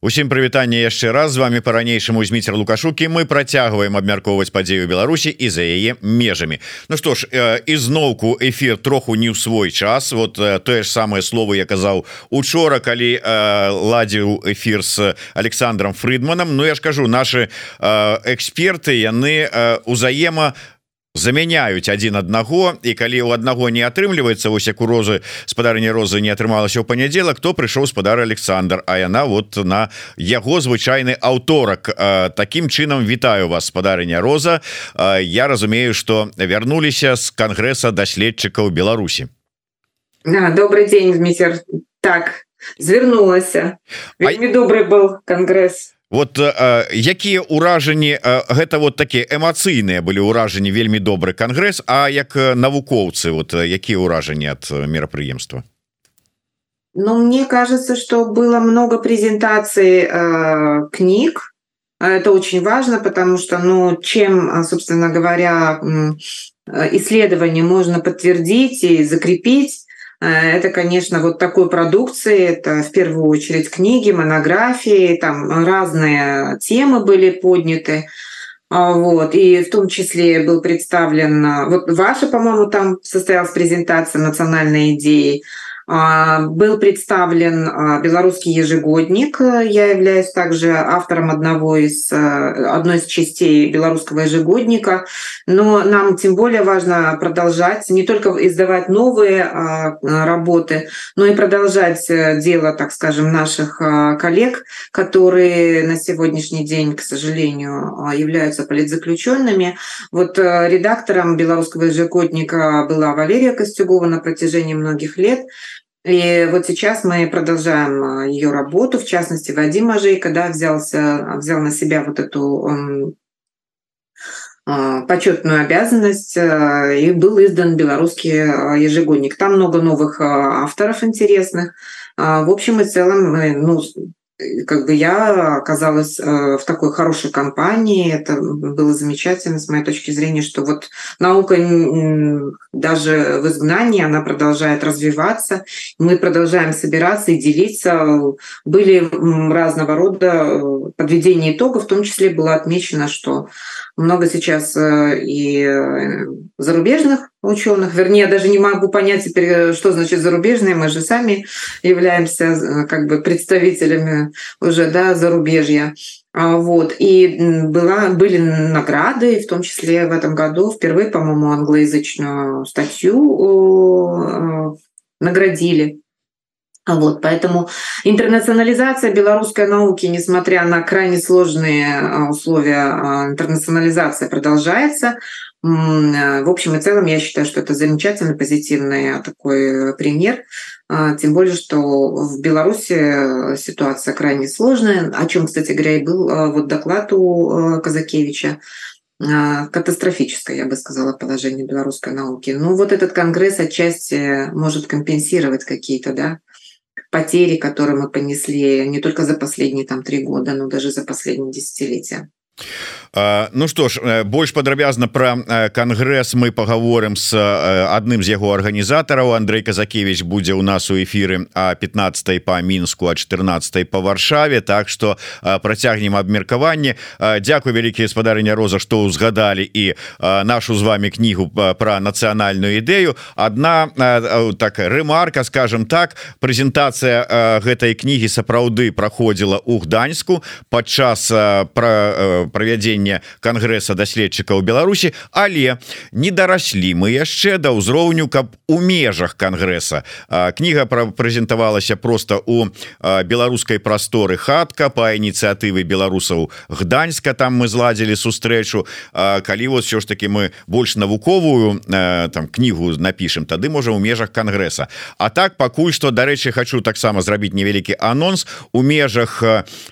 Усім прывітанне яшчэ раз. З вами по-ранейшаму зміцер лукашукі. Мы працягваем абмяркоўваць падзею Беларусі і за яе межамі. Ну што ж ізноўку эфир троху не ў свой час. Вот тое ж самае слово я казаў учора калі ладзіў эфир с Александром Фридманом Ну я ж кажу наши эксперты яны узаема заменяюць один аднаго і калі у аднаго не атрымліваецца ось як у розы спадарня розы не атрымалася ў панядзелак то прыйшоў спадар Александр А яна вот на яго звычайны аўторак. Такім чынам вітаю вас спадарня роза. Я разумею что вярнуліся з кангрэса даследчыкаў Беларусі. Да, добрый день міцер так звярнулася вельмі а... добрый был кангрэс вот э, якія ўражанні э, гэта вот такія эмацыйныя былі ўражанні вельмі добры кангрэс А як навукоўцы вот якія ўражанні ад мерапрыемства? Ну мне кажется что было много презентаций э, книг. Это очень важно потому что ну чем собственно говоря исследование можно подтвердить и закрепить Э, это, конечно, вот такой продукции, это в первую очередь книги, монографии, там разные темы были подняты. А, вот, и в том числе был представлен, вот ваша, по-моему, там состоялась презентация национальной идеи, был представлен а, белорусский ежегодник. Я являюсь также автором одного из, э, одной из частей белорусского ежегодника. Но нам тем более важно продолжать, не только издавать новые а, работы, но и продолжать э, дело, так скажем, наших коллег, которые на сегодняшний день, к сожалению, являются политзаключенными. Вот э, редактором белорусского ежегодника была Валерия Костюгова на протяжении многих лет. И вот сейчас мы продолжаем а, ее работу, в частности, Вадим Ажей, когда взялся, взял на себя вот эту а, почетную обязанность а, и был издан белорусский ежегодник. Там много новых авторов интересных. В общем и целом, ну, как бы я оказалась э, в такой хорошей компании. Это было замечательно с моей точки зрения, что вот наука даже в изгнании, она продолжает развиваться. Мы продолжаем собираться и делиться. Были разного рода э, подведения итогов, в том числе было отмечено, что много сейчас э, и зарубежных ученых, вернее, я даже не могу понять теперь, что значит зарубежные, мы же сами являемся э, как бы представителями уже да, зарубежья. А, вот. И была, были награды, в том числе в этом году впервые, по-моему, англоязычную статью э, наградили. Вот, поэтому интернационализация белорусской науки, несмотря на крайне сложные э, условия интернационализации, продолжается. Э, в общем и целом, я считаю, что это замечательный, позитивный такой пример. А, тем более, что в Беларуси ситуация крайне сложная, о чем, кстати говоря, и был э, вот доклад у э, Казакевича катастрофическое, я бы сказала, положение белорусской науки. Ну, вот этот конгресс отчасти может компенсировать какие-то, да, потери, которые мы понесли не только за последние там три года, но даже за последние десятилетия. Ну что ж больш падрабязна про кангрэс мы поговорим с адным з яго арганізатараў. Андрей казакевич будзе у нас у эфиры а 15 по мінску а 14 по варшаве. Так что працягнем абмеркаванне Дякую вялікія спадарня роза что узгадали і нашу з вами кнігу про нацыянальную ідэю. Одна так рэмарка скажем так прэзентацыя гэтай кнігі сапраўды праходзіла у гданьску падчас про правядзення кангрэса даследчыкаў Беларусі але не дараслі мы яшчэ да ўзроўню каб у межах кангрэса. Кніга прэзентавалася просто у беларускай прасторы хатка по ініцыятывы беларусаў гданьска. Там мы зладзілі сустрэчу. Калі вот все ж таки мы больш навуковую там кнігу напишем тады можа у межах кангрэса. А так пакуль что дарэчы хочу таксама зрабіць невялікі анонс. У межах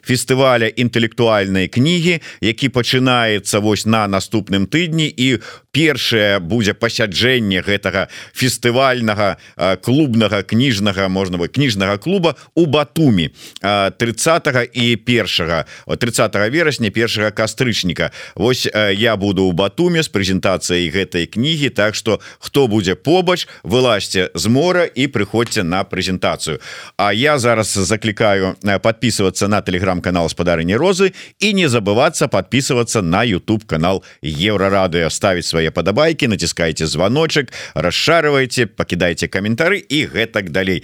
фестываля інтэлектуальнай кнігі які пачынаецца вось на наступным тыдні. І першае будзе пасяджэнне гэтага фестывальнага клубнага кніжнага можна бы кніжнага клуба у батуми 30 і першага 30 верасня першага кастрычніка. Вось я буду у батуме з прэзентацыяй гэтай кнігі Так что хто будзе побач вылазьце з мора і прыходзьце на прэзентацыю. А я зараз заклікаю подписываться на телеграм-канал спадарыні розы і не забываться подписываться на YouTube канал еврорадыо ставить свои падабайки націскайте звоночек расшарывайте покидайте каментары і гэтак далей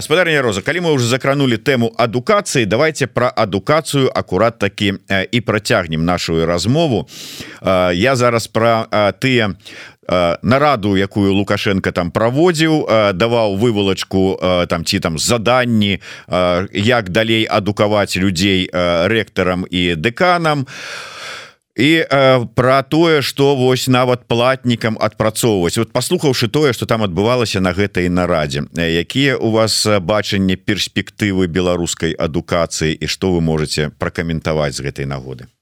спадарня роза калі мы уже закранули тэму адукацыі давайте про адукацыю акурат таки і працягнем нашу размову. Я зараз про тыя нараду якую лукашенко там праводзіў даваў вывалачку там ці там заданні як далей адукаваць людзей рэктарам і дэканам. І э, про тое что вось нават платнікам адпрацоўваць. Вот паслухаўшы тое что там адбывалася на гэтай нарадзе якія у вас бачанне перспектывы беларускай адукацыі і что вы можете пракаментаваць з гэтай нагоды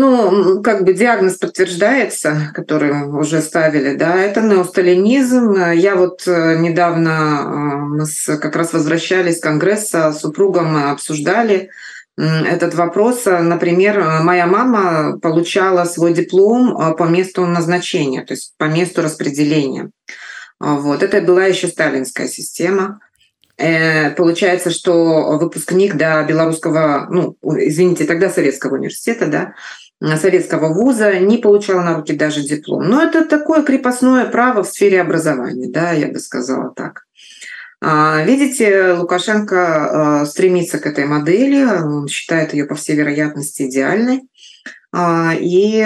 Ну, как бы диагноз подтверждается, который уже ставили, да, это неосталинизм. Я вот э, недавно, э, мы как раз возвращались с Конгресса, с супругом обсуждали, этот вопрос. Например, моя мама получала свой диплом а, по месту назначения, то есть по месту распределения. Вот. Это была еще сталинская система. Э, получается, что выпускник да, белорусского, ну, извините, тогда Советского университета, да, советского вуза не получал на руки даже диплом. Но это такое крепостное право в сфере образования, да, я бы сказала так. А, видите, Лукашенко а, стремится к этой модели, он считает ее, по всей вероятности, идеальной. А, и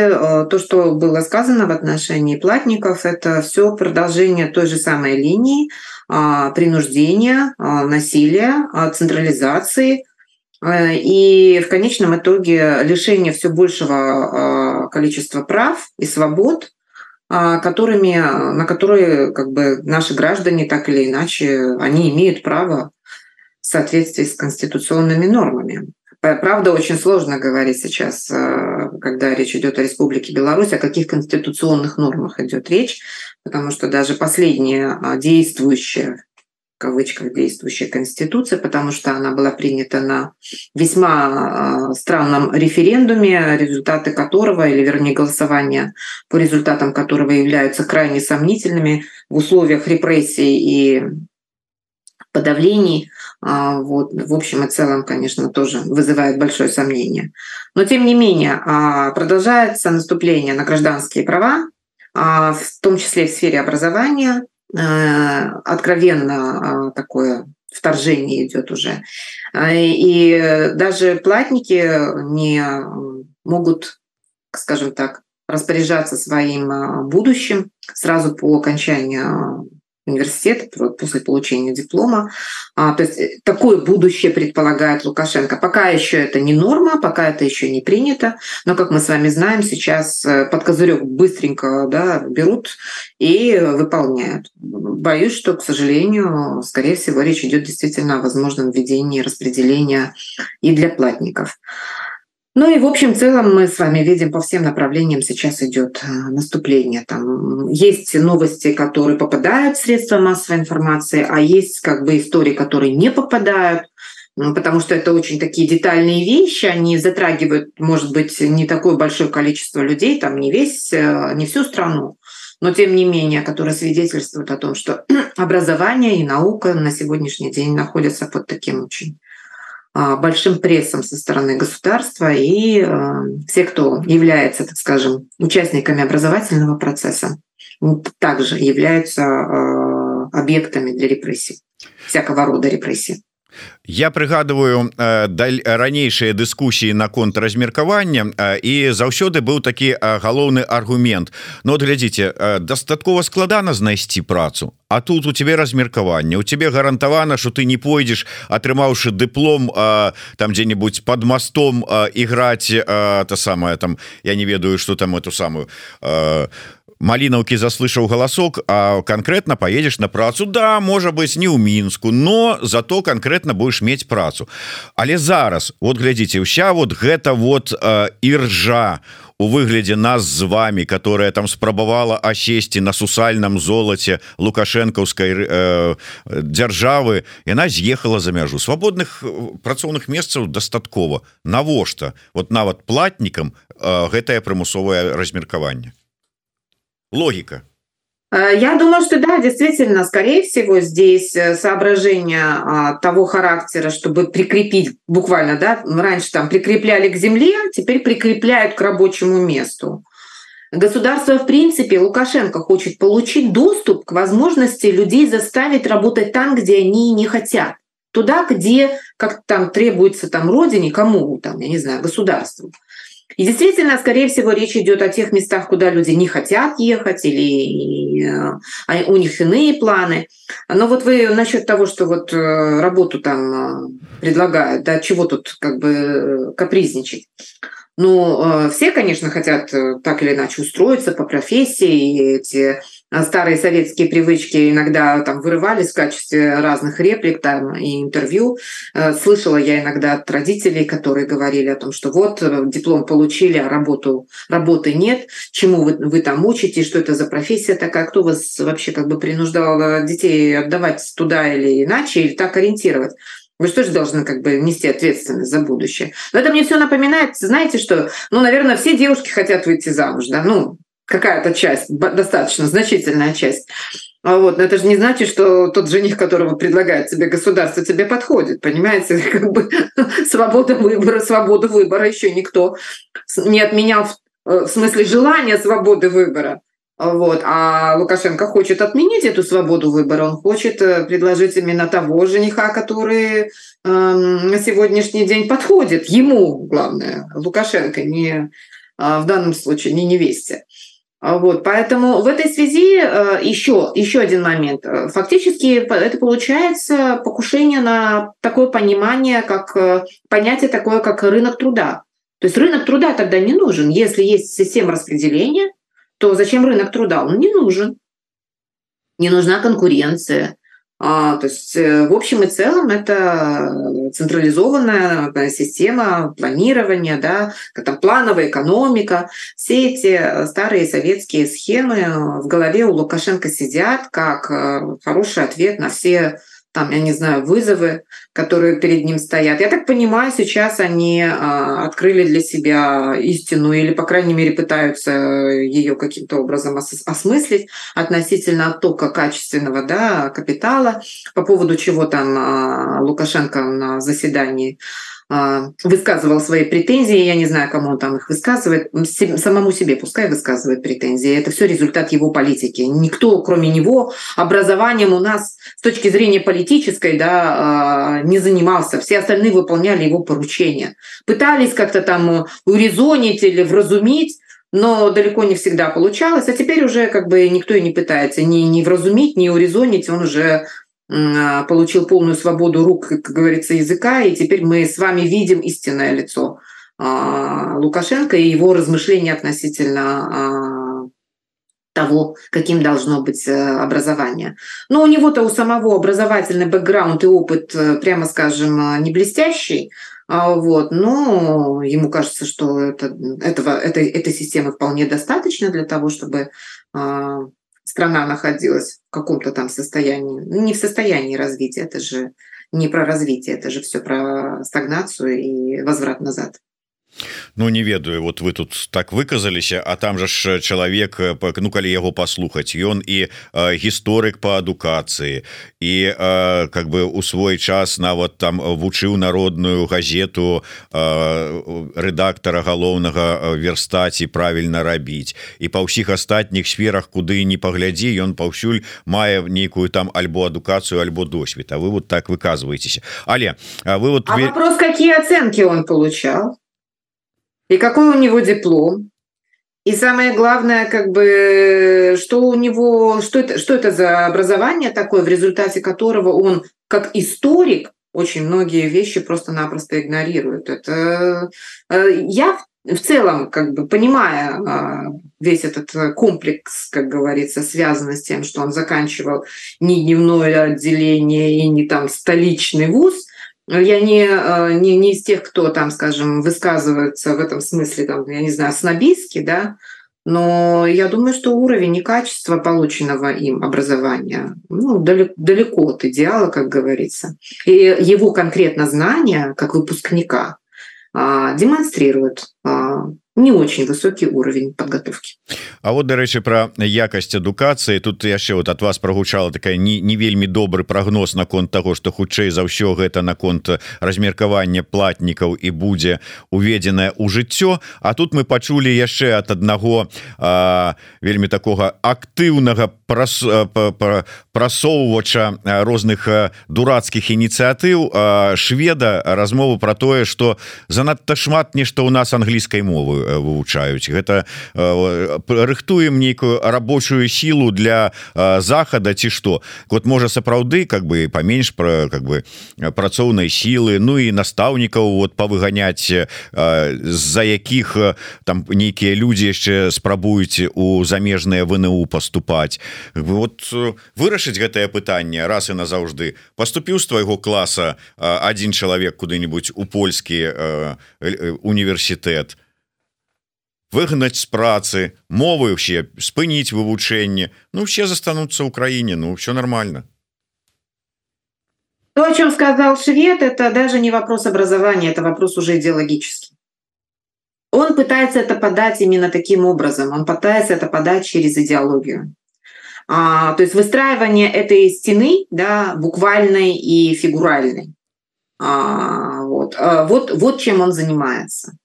то, что было сказано в отношении платников, это все продолжение той же самой линии принуждения, насилия, централизации и в конечном итоге лишения все большего количества прав и свобод а, которыми, на которые как бы наши граждане так или иначе, они имеют право в соответствии с конституционными нормами. Правда, очень сложно говорить сейчас, а, когда речь идет о Республике Беларусь, о каких конституционных нормах идет речь, потому что даже последняя а, действующая кавычках действующая конституция, потому что она была принята на весьма а, странном референдуме, результаты которого, или вернее голосования по результатам которого являются крайне сомнительными в условиях репрессий и подавлений. А, вот, в общем и целом, конечно, тоже вызывает большое сомнение. Но тем не менее, а, продолжается наступление на гражданские права, в том числе в сфере образования, откровенно а, такое вторжение идет уже. А, и даже платники не могут, скажем так, распоряжаться своим а, будущим сразу по окончанию университет после получения диплома. А, то есть э, такое будущее предполагает Лукашенко. Пока еще это не норма, пока это еще не принято, но, как мы с вами знаем, сейчас э, под козырек быстренько да, берут и выполняют. Боюсь, что, к сожалению, скорее всего, речь идет действительно о возможном введении распределения и для платников. Ну и в общем целом мы с вами видим по всем направлениям сейчас идет э, наступление. Там есть новости, которые попадают в средства массовой информации, а есть как бы истории, которые не попадают, потому что это очень такие детальные вещи, они затрагивают, может быть, не такое большое количество людей, там не весь, э, не всю страну, но тем не менее, которые свидетельствуют о том, что образование и наука на сегодняшний день находятся под таким очень большим прессом со стороны государства, и а, все, кто является, так скажем, участниками образовательного процесса, также являются а, объектами для репрессий, всякого рода репрессий. Я прыгадываю ранейшыя дыскусіі наконт размеркавання і заўсёды быў такі галоўны аргумент. Ну вот глядзіце дастаткова складана знайсці працу А тут у тебе размеркаванне. У тебе гарантавана что ты не пойдзеш атрымаўшы дыплом там дзе-нибудь под мостом іграць та самая там я не ведаю что там эту самую малинаўкі заслышаў галасок а конкретно поедешь на працу. Да можа быть не ў мінску но зато конкретно будешь мець працу. Але зараз вот глядзіце ўся вот гэта вот іржа у выглядзе нас з вами которая там спрабавала асесці на сусальном золоце лукашэнкаўскай э, дзяржавы яна з'ехала за мяжу. Свабодных працоўных месцаў дастаткова навошта? Вот нават платнікам э, гэтае прымусовае размеркаванне логика э, я думаю, что да, действительно, скорее всего, здесь э, соображение а, того характера, чтобы прикрепить буквально, да, раньше там прикрепляли к земле, теперь прикрепляют к рабочему месту. Государство, в принципе, Лукашенко хочет получить доступ к возможности людей заставить работать там, где они не хотят. Туда, где как там требуется там родине, кому там, я не знаю, государству. И действительно, скорее всего, речь идет о тех местах, куда люди не хотят ехать или э, а у них иные планы. Но вот вы насчет того, что вот э, работу там э, предлагают, да, чего тут как бы капризничать. Ну, все, конечно, хотят так или иначе устроиться по профессии, и эти старые советские привычки иногда там вырывались в качестве разных реплик там и интервью. Э, слышала я иногда от родителей, которые говорили о том, что вот э, диплом получили, а работу, работы нет, чему вы, вы там учите, что это за профессия такая, кто вас вообще как бы принуждал э, детей отдавать туда или иначе, или так ориентировать. Вы же должны как бы нести ответственность за будущее? Но это мне все напоминает, знаете что, ну, наверное, все девушки хотят выйти замуж, да, ну, какая-то часть, достаточно значительная часть. А вот, но это же не значит, что тот жених, которого предлагает тебе государство, тебе подходит, понимаете? Как бы свобода выбора, свободу выбора еще никто не отменял в, в смысле желания свободы выбора. Вот. А Лукашенко хочет отменить эту свободу выбора. Он хочет э, предложить именно того жениха, который э, на сегодняшний день подходит ему, главное, Лукашенко, не э, в данном случае не невесте. А вот, поэтому в этой связи еще, э, еще один момент. Фактически это получается покушение на такое понимание, как э, понятие такое, как рынок труда. То есть рынок труда тогда не нужен. Если есть система распределения, то зачем рынок труда? Он не нужен. Не нужна конкуренция. А, то есть э, в общем и целом это централизованная система планирования, да, там плановая экономика. Все эти старые советские схемы в голове у Лукашенко сидят как э, хороший ответ на все там, я не знаю, вызовы, которые перед ним стоят. Я так понимаю, сейчас они а, открыли для себя истину или, по крайней мере, пытаются ее каким-то образом ос- осмыслить относительно оттока качественного да, капитала, по поводу чего там а, Лукашенко на заседании высказывал свои претензии, я не знаю, кому он там их высказывает, самому себе пускай высказывает претензии. Это все результат его политики. Никто, кроме него, образованием у нас с точки зрения политической да, а, не занимался. Все остальные выполняли его поручения. Пытались как-то там урезонить или вразумить, но далеко не всегда получалось. А теперь уже как бы никто и не пытается ни, ни вразумить, ни урезонить. Он уже а, получил полную свободу рук, как говорится, языка, и теперь мы с вами видим истинное лицо а, Лукашенко и его размышления относительно а, того, каким должно быть э, образование. Но у него-то у самого образовательный бэкграунд и опыт, э, прямо скажем, не блестящий, вот, но ему кажется, что это, этого, этой, этой системы вполне достаточно для того, чтобы страна находилась в каком-то там состоянии, ну, не в состоянии развития, это же не про развитие, это же все про стагнацию и возврат назад. Ну не ведаю вот вы тут так выказаліся а там жа ж чалавек ну калі яго паслухаць ён і э, гісторык по адукацыі і э, как бы у свой час нават там вучыў народную газету э, рэдактара галоўнага верстаці правільна рабіць і па ўсіх астатніх сферах куды не паглядзі ён паўсюль мае нейкую там альбо адукацыю альбо досвед. А вы вот так выказываетеся але вы вот а вопрос какие оценки он получал и какой у него диплом. И самое главное, как бы, что у него, что это, что это за образование такое, в результате которого он, как историк, очень многие вещи просто-напросто игнорирует. Это э, я в целом, как бы понимая а, весь этот комплекс, как говорится, связанный с тем, что он заканчивал не дневное отделение и не там столичный вуз, я не, а, не, не из тех, кто там, скажем, высказывается в этом смысле, там, я не знаю, снобистски, да, но я думаю, что уровень и качество полученного им образования ну, далеко, далеко от идеала, как говорится. И его конкретно знания, как выпускника, а, демонстрируют а, не очень высокий уровень подготовки. А вот дарэчы про якасць адукацыі. Тут яшчэ вот от вас прогучала такая не, не вельмі добры прогноз наконт того что хутчэй за ўсё гэта наконт размеркавання платнікаў і будзе уведзенае ў жыццё. А тут мы пачулі яшчэ от аднаго вельмі такого актыўнага прос, прасоўвача розных дурацкіх ініцыятыў шведа. Размову про тое что занадта шмат нешта у нас англійскай мовы. Э, вывучаюць. Гэта рыхтуем нейкую рабочую сілу для захада ці што. Вот можа сапраўды как бы паменш про как бы працоўнай сілы Ну і настаўнікаў вот павыганяць з-за якіх там нейкія людзі яшчэ спрабуюць у замежныя ВНУ поступаць вот вырашыць гэтае пытанне раз і назаўжды. Поступіў з твайго класа один чалавек куды-нибудь у польскі універсітэт выгнаць з працы мовы ўсе спыніць вывучэнне Ну все застануцца ў краіне Ну все нормально То, о чем сказал швед, это даже не вопрос образования, это вопрос уже идеологический. Он пытается это подать именно таким образом, он пытается это подать через идеологию. А, то есть выстраивание этой стены, да, буквальной и фигуральной. А, вот, а, вот, вот чем он занимается.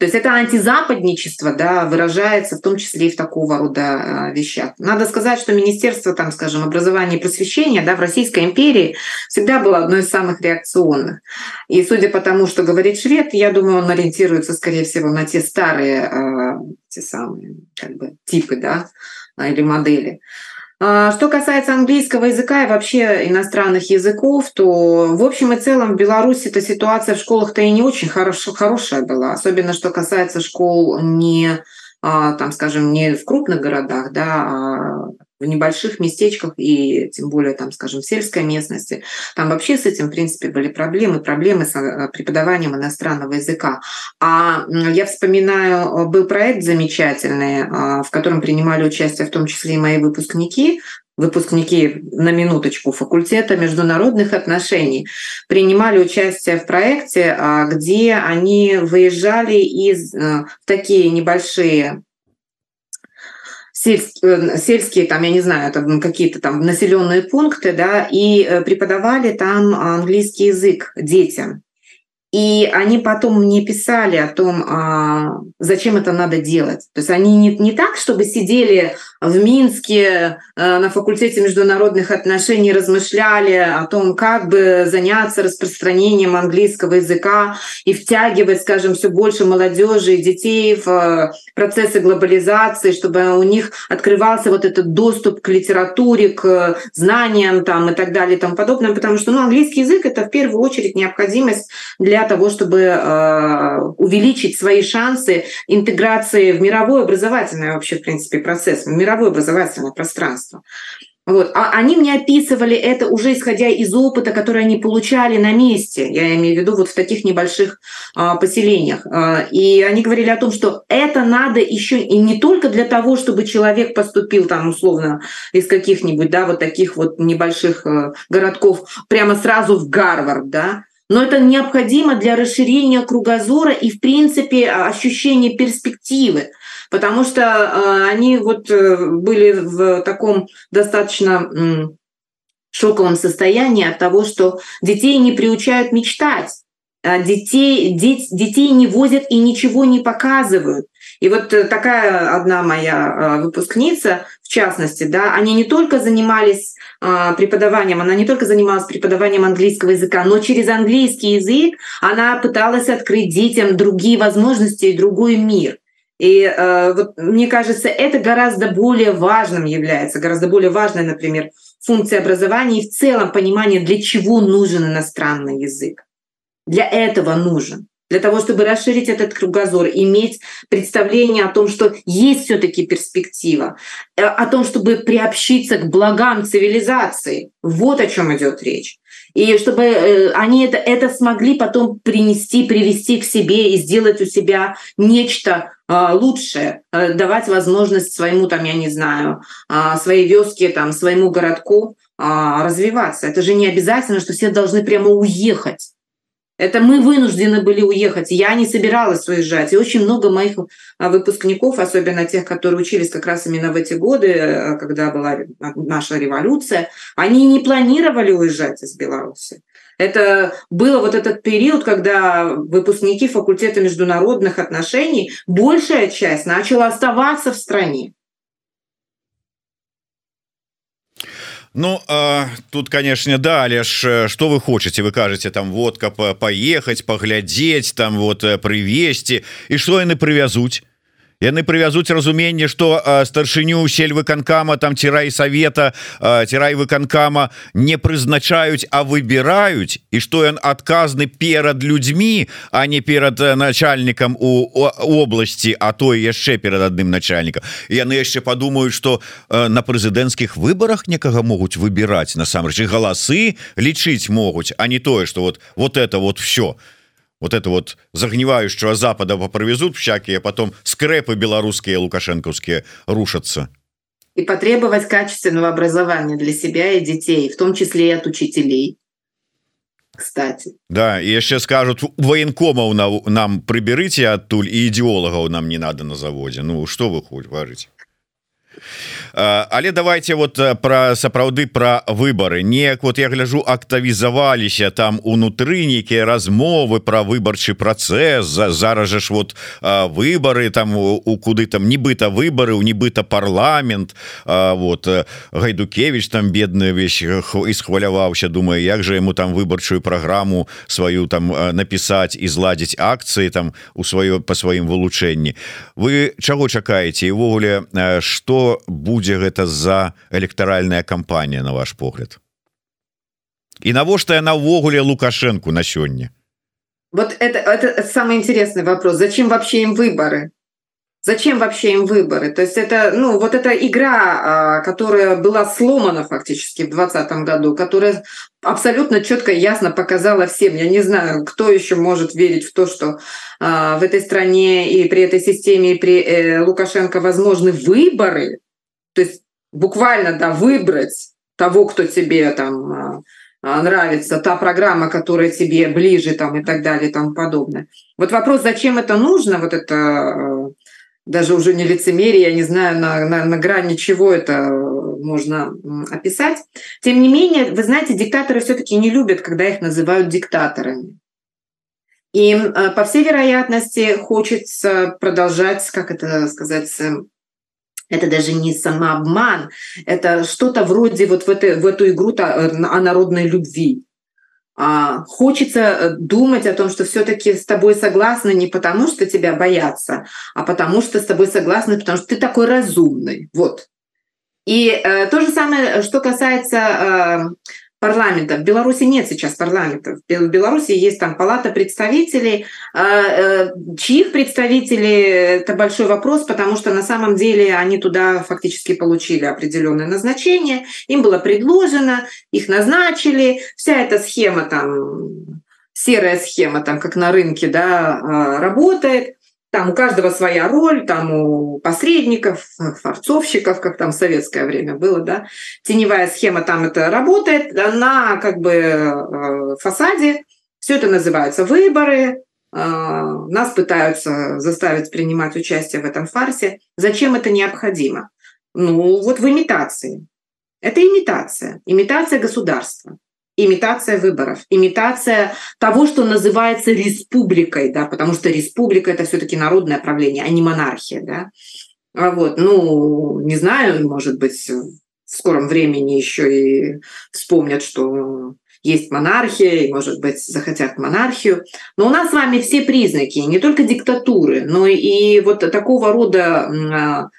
То есть это антизападничество да, выражается в том числе и в такого рода а, вещах. Надо сказать, что Министерство там, скажем, образования и просвещения да, в Российской империи всегда было одной из самых реакционных. И судя по тому, что говорит швед, я думаю, он ориентируется, скорее всего, на те старые, а, те самые как бы, типы да, или модели. А, что касается английского языка и вообще иностранных языков, то в общем и целом в Беларуси эта ситуация в школах-то и не очень хорош, хорошая была, особенно что касается школ не, а, там, скажем, не в крупных городах, да, а в небольших местечках и тем более, там, скажем, в сельской местности. Там вообще с этим, в принципе, были проблемы, проблемы с э, преподаванием иностранного языка. А я вспоминаю, э, был проект замечательный, э, в котором принимали участие в том числе и мои выпускники, выпускники на минуточку факультета международных отношений принимали участие в проекте, где они выезжали из в такие небольшие сельские, сельские там, я не знаю, там какие-то там населенные пункты, да, и э, преподавали там английский язык детям. И они потом мне писали о том, а, зачем это надо делать. То есть они не, не так, чтобы сидели в Минске э, на факультете международных отношений, размышляли о том, как бы заняться распространением английского языка и втягивать, скажем, все больше молодежи и детей в э, процессы глобализации, чтобы у них открывался вот этот доступ к литературе, к знаниям там, и так далее и тому подобное. Потому что ну, английский язык — это в первую очередь необходимость для того, чтобы э, увеличить свои шансы интеграции в мировой образовательный вообще, в принципе, процесс, в мировое образовательное пространство. Вот. А они мне описывали это уже исходя из опыта, который они получали на месте. Я имею в виду вот в таких небольших а, поселениях. А, и они говорили о том, что это надо еще и не только для того, чтобы человек поступил там условно из каких-нибудь, да, вот таких вот небольших а, городков прямо сразу в Гарвард, да, но это необходимо для расширения кругозора и, в принципе, ощущения перспективы, потому что э, они вот э, были в таком достаточно шоковом состоянии от того, что детей не приучают мечтать, а детей, деть, детей не возят и ничего не показывают. И вот э, такая одна моя выпускница, в частности, да, они не только занимались преподаванием, она не только занималась преподаванием английского языка, но через английский язык она пыталась открыть детям другие возможности и другой мир. И э, вот, мне кажется, это гораздо более важным является, гораздо более важной, например, функция образования и в целом понимание, для чего нужен иностранный язык. Для этого нужен. для того, чтобы расширить этот кругозор, иметь представление о том, что есть все-таки перспектива, э, о том, чтобы приобщиться к благам цивилизации. Вот о чем идет речь. И чтобы э, они это, это смогли потом принести, привести к себе и сделать у себя нечто а, лучшее, э, давать возможность своему, там, я не знаю, а, своей вёске, там, своему городку а, развиваться. Это же не обязательно, что все должны прямо уехать это мы вынуждены были уехать. Я не собиралась уезжать. И очень много моих выпускников, особенно тех, которые учились как раз именно в эти годы, э, когда была наша революция, они не планировали уезжать из Беларуси. Это было вот этот период, когда выпускники факультета международных отношений, большая часть начала оставаться в стране. Ну а, тут конечно да але ж что вы хочете вы кажете там водка поехать поглядеть там вот привесці і что яны привязуть яны прывязуць разуменне что старшыню сельвыканкама там цірай совета цірай выканкама не прызначаюць а выбіраюць і что ён адказны перад людзьмі а не перад начальнікам у области а то яшчэ перад адным начальнікам. Яны яшчэ подумаюць что на прэзідэнцкіх выборах некага могуць выбіраць насамрэч. Галасы лічыць могуць а не тое что вот вот это вот все то вот это вот загнивающего запада попровезут всякие потом скрепы белорусские лукашенковские рушатся. И потребовать качественного образования для себя и детей в том числе и от учителей. Кстати. Да и еще скажут военкомов на нам приберите оттуль и идеологов нам не надо на заводе. Ну что вы хоть варите але давайте вот про сапраўды про выборы неяк вот я гляжу актавізаваліся там унутры нейкія размовы про выбарчы процесс за зараз же ж вот выборы там у куды там нібыта выборы у нібыта парламент. Вот гайдукевич там бедную вещь і схваляваўся думаю як же ему там выбарчую программу сваю там написать і зладзіць акции там у сваё по сваім вылучэнні. Вы чаго чакаеце? Івогуле что будзе гэта за электаральная кампанія на ваш погляд? І навошта яна ўвогуле лукашенко на сёння вот это это самый интересный вопрос. Зачем вообще им выборы Зачем вообще им выборы? То есть это, ну, вот эта игра, а, которая была сломана фактически в 2020 году, которая абсолютно четко и ясно показала всем. Я не знаю, кто еще может верить в то, что а, в этой стране и при этой системе, и при э, Лукашенко возможны выборы. То есть буквально, да, выбрать того, кто тебе там а, нравится, та программа, которая тебе ближе там и так далее и тому подобное. Вот вопрос, зачем это нужно, вот это даже уже не лицемерие, я не знаю, на, на, на грани чего это можно описать. Тем не менее, вы знаете, диктаторы все-таки не любят, когда их называют диктаторами. Им, по всей вероятности, хочется продолжать, как это сказать, это даже не самообман, это что-то вроде вот в, это, в эту игру о народной любви. А, хочется э, думать о том, что все-таки с тобой согласны не потому, что тебя боятся, а потому что с тобой согласны, потому что ты такой разумный. Вот. И э, то же самое, что касается э, парламента. В Беларуси нет сейчас парламента. В Беларуси есть там палата представителей. А, э, чьих представителей – это большой вопрос, потому что на самом деле они туда фактически получили определенное назначение. Им было предложено, их назначили. Вся эта схема там, серая схема, там, как на рынке, да, а, работает. Там у каждого своя роль, там у посредников, форцовщиков, как там в советское время было, да. Теневая схема там это работает, на как бы э, фасаде все это называется выборы, э, нас пытаются заставить принимать участие в этом фарсе. Зачем это необходимо? Ну, вот в имитации. Это имитация, имитация государства имитация выборов, имитация того, что называется республикой, да, потому что республика это все-таки народное правление, а не монархия, да. А вот, ну, не знаю, может быть, в скором времени еще и вспомнят, что есть монархия, и, может быть, захотят монархию. Но у нас с вами все признаки, не только диктатуры, но и вот такого рода а,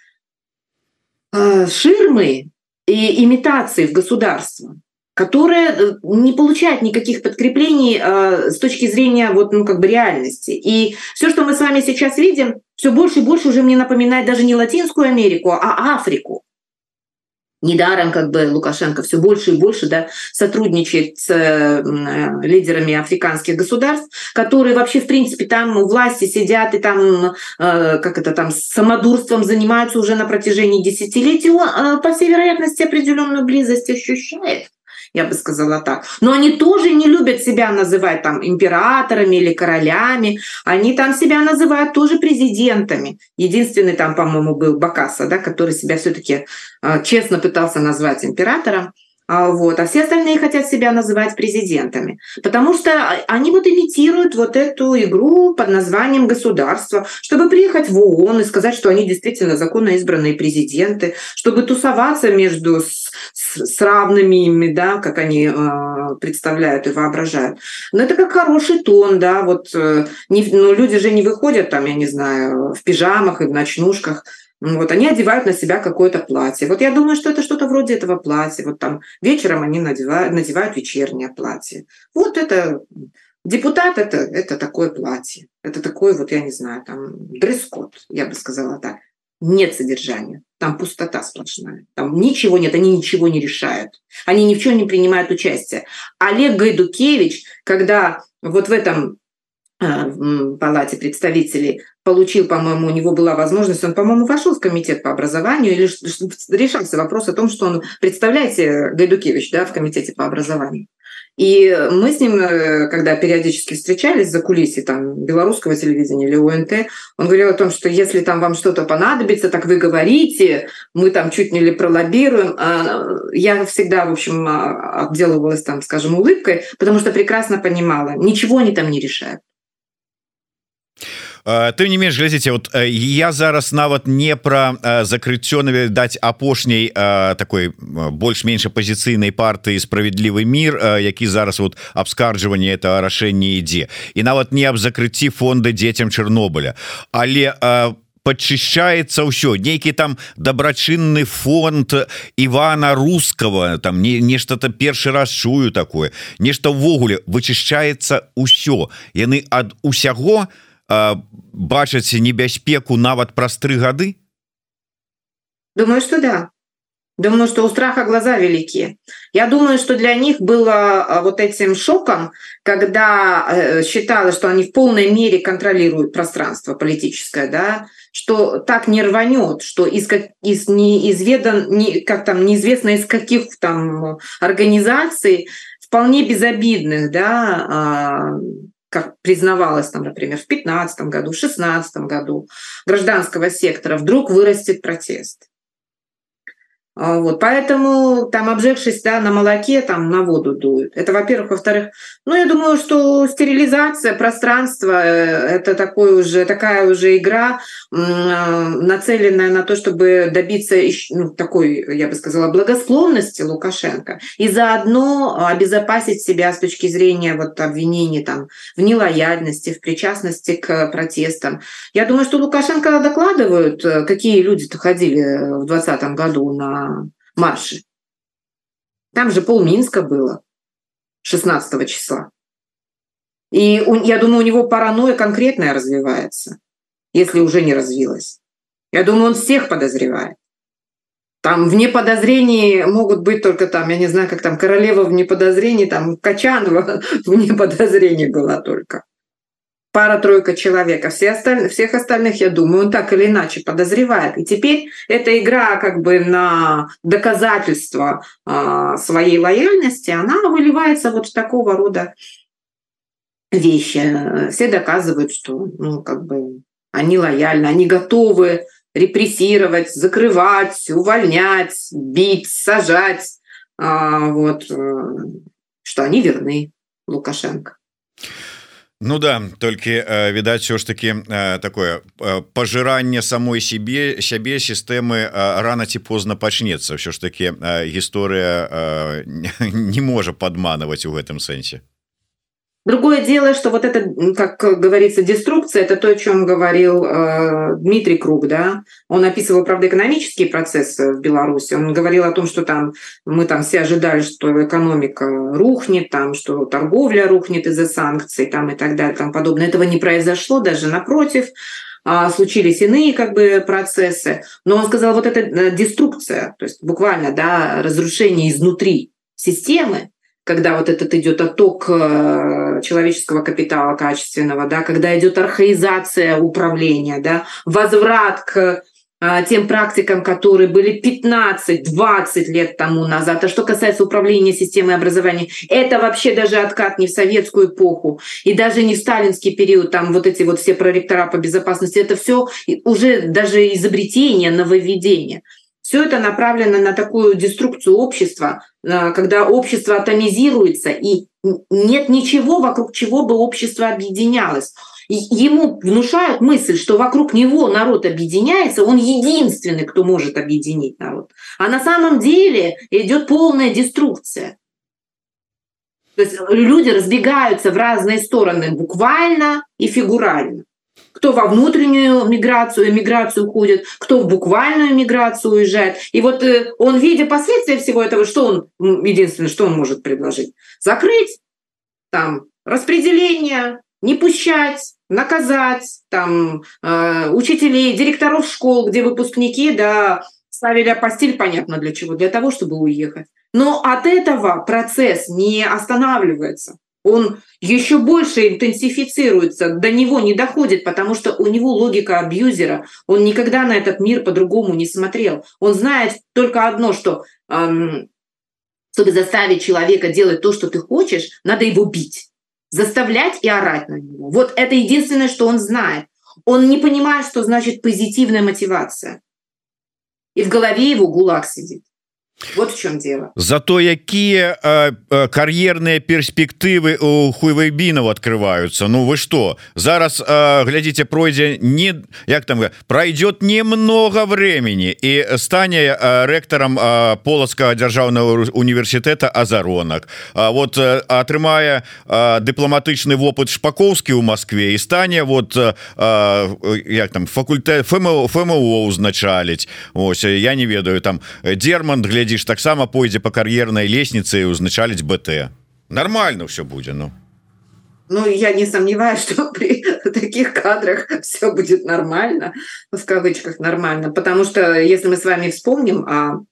а, ширмы и имитации в государство которая э, не получает никаких подкреплений э, с точки зрения вот, ну, как бы реальности. И все, что мы с вами сейчас видим, все больше и больше уже мне напоминает даже не Латинскую Америку, а Африку. Недаром как бы Лукашенко все больше и больше да, сотрудничает с э, лидерами африканских государств, которые вообще в принципе там у власти сидят и там э, как это там самодурством занимаются уже на протяжении десятилетий. Он, э, по всей вероятности определенную близость ощущает я бы сказала так. Но они тоже не любят себя называть там императорами или королями. Они там себя называют тоже президентами. Единственный там, по-моему, был Бакаса, да, который себя все-таки э, честно пытался назвать императором. А, вот. А все остальные хотят себя называть президентами, потому что они вот имитируют вот эту игру под названием государство, чтобы приехать в ООН и сказать, что они действительно законно избранные президенты, чтобы тусоваться между с, с, с равными ими, да, как они э, представляют и воображают. Но это как хороший тон, да, вот э, не, ну, люди же не выходят там, я не знаю, в пижамах и в ночнушках, вот они одевают на себя какое-то платье. Вот я думаю, что это что-то вроде этого платья. Вот там вечером они надевают, надевают вечернее платье. Вот это депутат это, это такое платье. Это такой вот, я не знаю, там дресс-код, я бы сказала так. Нет содержания. Там пустота сплошная. Там ничего нет, они ничего не решают. Они ни в чем не принимают участие. Олег Гайдукевич, когда вот в этом в Палате представителей получил, по-моему, у него была возможность, он, по-моему, вошел в комитет по образованию или решался вопрос о том, что он, представляете, Гайдукевич, да, в комитете по образованию. И мы с ним, э, когда периодически встречались за кулисой там, белорусского телевидения или УНТ, он говорил о том, что если там вам что-то понадобится, так вы говорите, мы там чуть не ли пролоббируем. А, я всегда, в общем, а, отделывалась там, скажем, улыбкой, потому что прекрасно понимала, ничего они там не решают. Ты не менш глядзіце вот я зараз нават не про закрыццё навідаць апошняй такой больш-менш апозіцыйнай партыі справядлівы мир які зараз вот абскарджванне это рашэнне ідзе. І нават не аб закрыцці фонда дзецям Чорнобыля але по подчищается ўсё. Нейкі там добрачынны фонд Ивана русского там не нешта-то першы раз чую такое. Нешта ўвогуле вычышчаецца ўсё. Яны ад усяго а бачаць небяспеку нават праз тры гады? Думаю что да. Думаю что у страха глаза великие. Я думаю что для них было вот этим шоком когда э, считалось что они в полной мере контролируют пространство политическое да что так не рванет что из как из неизведан не как там неизвестно из каких там организаций вполне безобидных да а, как признавалось там, например, в 2015 году, в 2016 году гражданского сектора, вдруг вырастет протест. А, вот, поэтому там обжегшись да, на молоке, там на воду дуют. Это, во-первых. Во-вторых, ну, я думаю, что стерилизация пространства э, – это такой уже, такая уже игра, а, нацеленная на то, чтобы добиться ну, такой, я бы сказала, благосклонности Лукашенко и заодно обезопасить себя с точки зрения вот, обвинений там, в нелояльности, в причастности к протестам. Я думаю, что Лукашенко докладывают, э, какие люди-то ходили в 2020 году на марше. Там же пол Минска было 16 числа. И я думаю, у него паранойя конкретная развивается, если уже не развилась. Я думаю, он всех подозревает. Там вне подозрений могут быть только там, я не знаю, как там, королева вне подозрений, там Качанова вне подозрений была только пара-тройка человека. Все остальные, всех остальных, я думаю, он так или иначе подозревает. И теперь эта игра как бы на доказательство э, своей лояльности, она выливается вот в такого рода вещи. Все доказывают, что ну, как бы они лояльны, они готовы репрессировать, закрывать, увольнять, бить, сажать, а, вот, э, что они верны Лукашенко. Ну да толькі відаць все ж таки такое пажыранне самой себе сябе сістэмы рано ці позна пачнецца все ж таки гісторыя не можа падманываць у гэтым сэнсе Другое дело, что вот это, как говорится, деструкция, это то, о чем говорил э, Дмитрий Круг, да. Он описывал, правда, экономические процессы в Беларуси. Он говорил о том, что там мы там все ожидали, что экономика рухнет, там, что торговля рухнет из-за санкций, там и так далее, там подобное. Этого не произошло, даже напротив а, случились иные как бы процессы. Но он сказал, вот эта э, деструкция, то есть буквально да, разрушение изнутри системы, когда вот этот идет отток э, человеческого капитала качественного, да, когда идет архаизация управления, да, возврат к а, тем практикам, которые были 15-20 лет тому назад. А что касается управления системой образования, это вообще даже откат не в советскую эпоху и даже не в сталинский период, там вот эти вот все проректора по безопасности, это все уже даже изобретение, нововведение. Все это направлено на такую деструкцию общества, а, когда общество атомизируется, и нет ничего, вокруг чего бы общество объединялось. Ему внушают мысль, что вокруг него народ объединяется, он единственный, кто может объединить народ. А на самом деле идет полная деструкция. То есть люди разбегаются в разные стороны буквально и фигурально кто во внутреннюю миграцию, эмиграцию уходит, кто в буквальную миграцию уезжает. И вот э, он, видя последствия всего этого, что он, единственное, что он может предложить? Закрыть, там, распределение, не пущать, наказать, там, э, учителей, директоров школ, где выпускники, да, ставили апостиль, понятно для чего, для того, чтобы уехать. Но от этого процесс не останавливается он еще больше интенсифицируется, до него не доходит, потому что у него логика абьюзера. Он никогда на этот мир по-другому не смотрел. Он знает только одно, что эм, чтобы заставить человека делать то, что ты хочешь, надо его бить, заставлять и орать на него. Вот это единственное, что он знает. Он не понимает, что значит позитивная мотивация. И в голове его гулаг сидит. Вот в чем дело зато якія э, э, кар'ерныя перспектывы у хуйвайбінов открываются Ну вы что зараз э, глядите пройдзе не як там пройдет немного времени и стане э, ректором э, полоцкого державного университета азаронок вот э, атрымая э, дыпламатычны вопыт шпаковскі у Москве и стане вот э, як там факультэт ФМО ФМО узначаліць Ось я не ведаю там дерман глядзі глядзіш таксама пойдзе по кар'ернай лестнице узначаліць БТ. Нормально все будзе ну. Ну, я не сомневаюсь, что при таких кадрах все будет нормально, в кавычках нормально, потому что если мы с вами вспомним о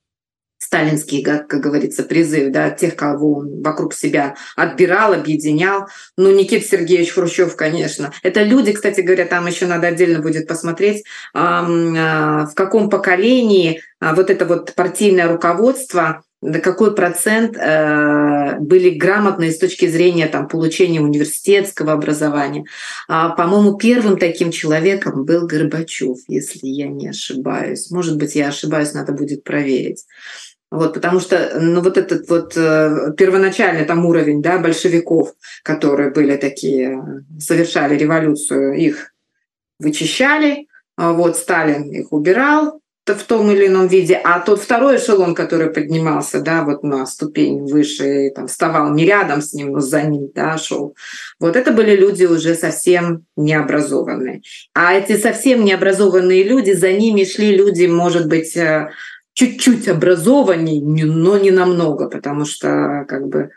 сталинский, как, говорится, призыв да, тех, кого он вокруг себя отбирал, объединял. Ну, Никита Сергеевич Хрущев, конечно. Это люди, кстати говоря, там еще надо отдельно будет посмотреть, в каком поколении а, вот это вот партийное руководство да какой процент э, были грамотные с точки зрения там, получения университетского образования. А, по-моему, первым таким человеком был Горбачев, если я не ошибаюсь. Может быть, я ошибаюсь, надо будет проверить. Вот, потому что ну, вот этот вот э, первоначальный там уровень да, большевиков, которые были такие, совершали революцию, их вычищали, а вот Сталин их убирал в том или ином виде, а тот второй эшелон, который поднимался, да, вот на ступень выше, и, там вставал не рядом с ним, но за ним, да, шел. Вот это были люди уже совсем необразованные. А эти совсем необразованные люди, за ними шли люди, может быть, э, чуть-чуть образованней, но не намного, потому что как бы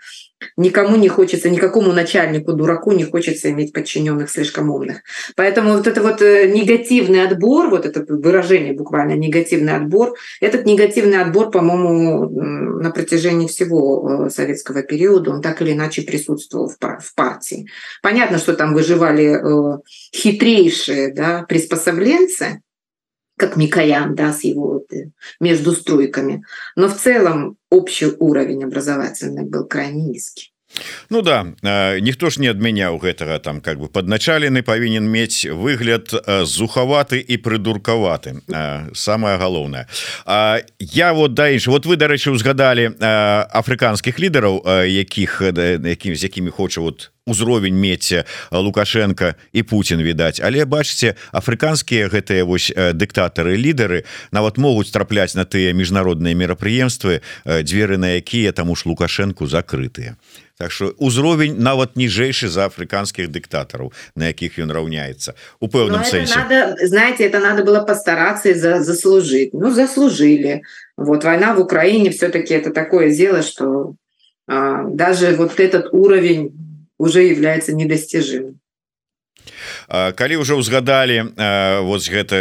никому не хочется, никакому начальнику, дураку не хочется иметь подчиненных слишком умных. Поэтому вот это вот э, негативный отбор, вот это выражение буквально негативный отбор, этот негативный отбор, по-моему, на протяжении всего э, советского периода он так или иначе присутствовал в партии. Понятно, что там выживали э, хитрейшие да, приспособленцы, как Микоян, да, с его э, между струйками. Но в целом общий уровень образовательный был крайне низкий. Ну да ніхто ж не адмяняў гэтага там как бы падначалены павінен мець выгляд зухаваты і прыдуркаваты самое галоўнае. Я вот дальше вот вы дарэчы узгадалі афрыканскіх лідараў якіх якім з якімі хоча вот узровень мець лукашенко і Путін відаць. Але бачыце афрыканскія гэтыя вось дыктатары лідары нават могуць трапляць на тыя міжнародныя мерапрыемствы дзверы на якія таму ж лукашэнку закрытыя Так что узровень нават ніжэйшы за афрыканскіх дыктатараў на якіх ён раўняецца у пэўным сэнсе надо, знаете это надо было постараться за заслужить ну заслужили вот война в Украине все-таки это такое дело что а, даже вот этот уровень уже является недостижимым Калі уже узгадали вот гэта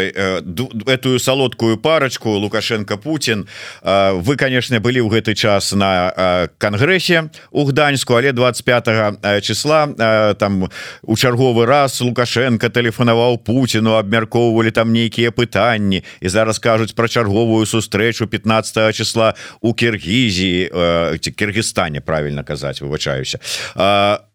эту салодкую парочку лукашенко Путин вы конечно былі ў гэты час на конгрессе у гданьску але 25 числа там у чарговы раз лукашенко тэлефанаваў Путину абмяркоўвалі там нейкія пытанні і зараз кажуць про чарговую сустрэчу 15 числа у Киргізіі ці Кыргызстане правильно казаць выбачаюся. А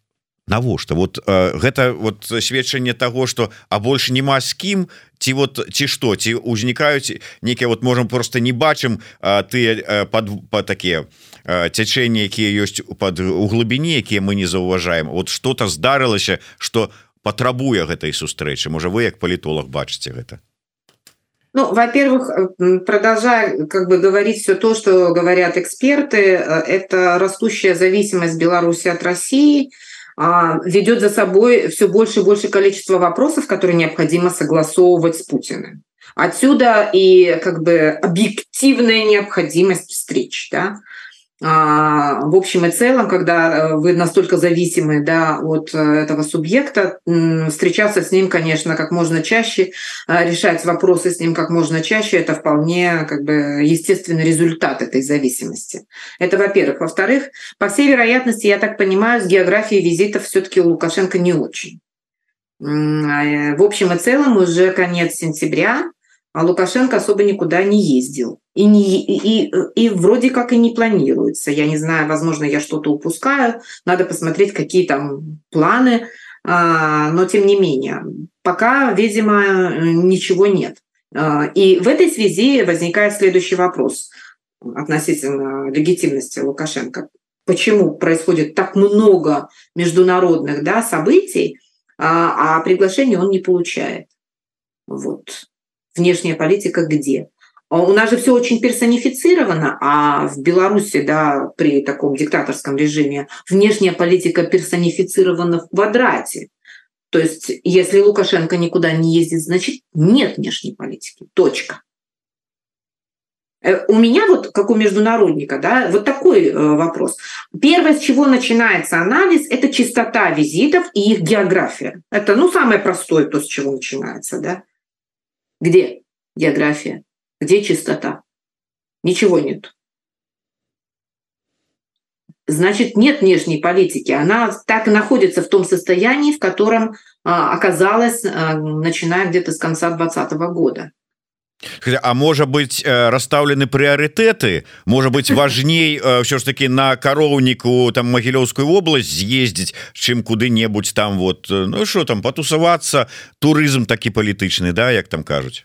навошта? Вот э, гэта вот сведчанне того что а больше няма з кім ці вот ці что ці узнікаюць некія вот можем просто не бачым ты под по такія цячэнні якія ёсць под у глыбіні якія мы не заўважаем. Вот что-то здарылася что патрабуе гэтай сустрэчы. Можа вы як палітолог бачыце гэта? Ну, во-первых, продолжая как бы говорить все то, что говорят эксперты, э, это растущая зависимость Беларуси от России – ведет за собой все больше и больше количество вопросов, которые необходимо согласовывать с Путиным. Отсюда и как бы объективная необходимость встреч. Да? А, в общем и целом, когда э, вы настолько зависимы да, от э, этого субъекта, встречаться с ним, конечно, как можно чаще, э, решать вопросы с ним как можно чаще, это вполне как бы, естественный результат этой зависимости. Это во-первых. Во-вторых, по всей вероятности, я так понимаю, с географией визитов все-таки у Лукашенко не очень. В общем и целом, уже конец сентября, а Лукашенко особо никуда не ездил. И, не, и, и, и вроде как и не планируется. Я не знаю, возможно, я что-то упускаю. Надо посмотреть, какие там планы. А, но тем не менее, пока, видимо, ничего нет. А, и в этой связи возникает следующий вопрос относительно легитимности Лукашенко. Почему происходит так много международных да, событий, а, а приглашение он не получает? Вот внешняя политика где? А у нас же все очень персонифицировано, а в Беларуси, да, при таком диктаторском режиме внешняя политика персонифицирована в квадрате. То есть, если Лукашенко никуда не ездит, значит, нет внешней политики. Точка. Э, у меня вот, как у международника, да, вот такой э, вопрос. Первое, с чего начинается анализ, это чистота визитов и их география. Это, ну, самое простое, то, с чего начинается, да. Где география? Где чистота? Ничего нет. Значит, нет внешней политики. Она так и находится в том состоянии, в котором а, оказалась, а, начиная где-то с конца 2020 года. А можа быть э, расстаўлены прыярытэты можа быть важней ўсё ж таки на кароўніку там магілёўскую вобласць з'ездзіць чым куды-небудзь там вот э, Ну что там патусавацца турызм такі палітычны да як там кажуць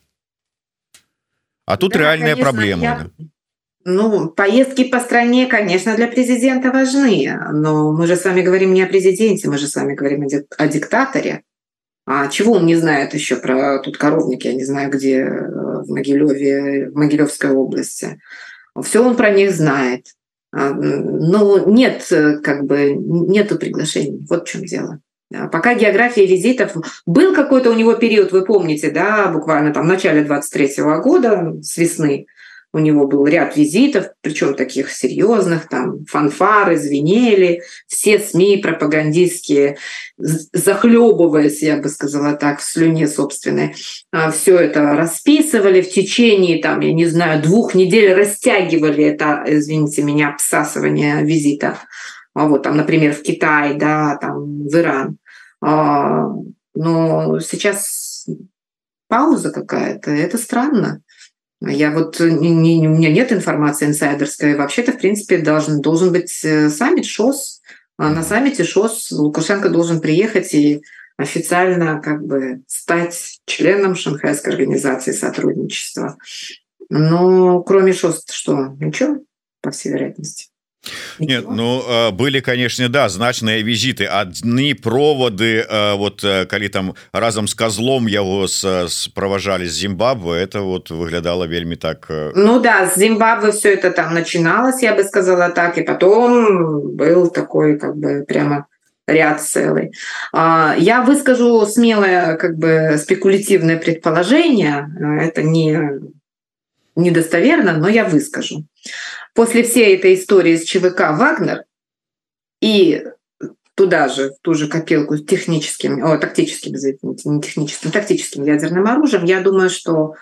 А тут да, реальная конечно, проблема я... Ну, поездки по стране, конечно, для президента важны, но мы же с вами говорим не о президенте, мы же с вами говорим о диктаторе. А чего он не знает еще про тут коровники, я не знаю, где э, в Могилеве, в Могилевской области. Все он про них знает. А, но нет, э, как бы, нету приглашений. Вот в чем дело. Пока география визитов... Был какой-то у него период, вы помните, да, буквально там в начале 23 -го года, с весны, у него был ряд визитов, причем таких серьезных, там фанфары звенели, все СМИ пропагандистские, захлебываясь, я бы сказала так, в слюне собственной, а, все это расписывали в течение, там, я не знаю, двух недель растягивали это, извините меня, обсасывание визита. Вот там, например, в Китай, да, там в Иран. А, но сейчас пауза какая-то, это странно. Я вот не, не, у меня нет информации инсайдерской. Вообще-то, в принципе, должен, должен быть э, саммит ШОС. А на саммите ШОС Лукашенко должен приехать и официально как бы стать членом Шанхайской организации сотрудничества. Но кроме ШОС что? Ничего, по всей вероятности. Нет, ну были конечно да значныя визиты. Одни проводы вот калі там разом с козлом его справажали с Зимбабве это вот выглядало вельмі так ну да с Зимбабве все это там начиналось я бы сказала так и потом был такой как бы прямо ряд целый. Я выскажу смелое как бы спекулятивное предположение это не недостоверно но я выскажу после всей этой истории с ЧВК «Вагнер» и туда же, в ту же копилку техническим, о, тактическим, извините, не техническим, тактическим ядерным оружием, я думаю, что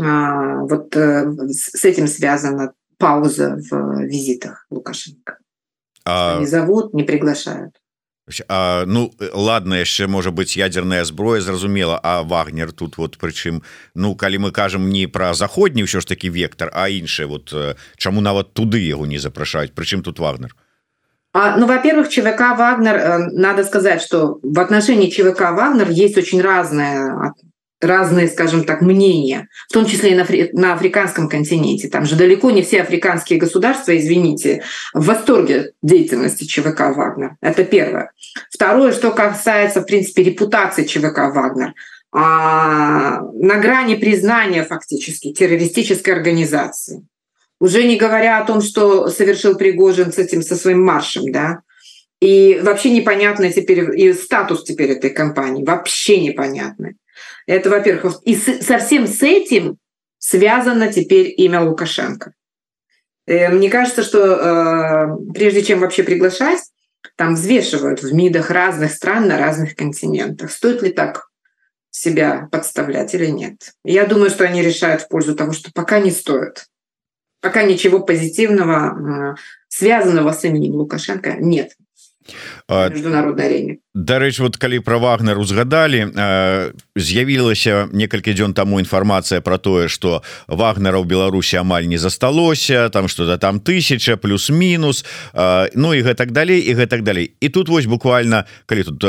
а, вот а, с этим связана пауза в визитах Лукашенко. А... Не зовут, не приглашают. А, ну ладно яшчэ можа быть ядерная зброя зразумела а вагнер тут вот прычым ну калі мы кажам не про заходні ўсё ж таки вектор а іншае вот чаму нават туды его не запрашаюць? Прычым тут вагнер? А, ну во-первых ЧВК вагнер э, надо сказать что в отношении ЧВК вагнер есть очень разное разные, скажем так, мнения, в том числе и на, на африканском континенте. Там же далеко не все африканские государства, извините, в восторге деятельности ЧВК «Вагнер». Это первое. Второе, что касается, в принципе, репутации ЧВК «Вагнер». А, на грани признания фактически террористической организации. Уже не говоря о том, что совершил Пригожин с этим, со своим маршем, да, и вообще непонятно теперь, и статус теперь этой компании, вообще непонятный. Это, во-первых. И совсем с этим связано теперь имя Лукашенко. Э, мне кажется, что э, прежде чем вообще приглашать, там взвешивают в МИДах разных стран на разных континентах. Стоит ли так себя подставлять или нет? Я думаю, что они решают в пользу того, что пока не стоит. Пока ничего позитивного, связанного с именем Лукашенко, нет международной арене Дарэч вот калі про вагнер узгадалі з'явілася некалькі дзён таму інфармацыя про тое что вагнера ў Беларусі амаль не засталося там что-то там тысяча плюс-мінус Ну і гэтак далей і гэтак далей. І тут вось буквально калі тут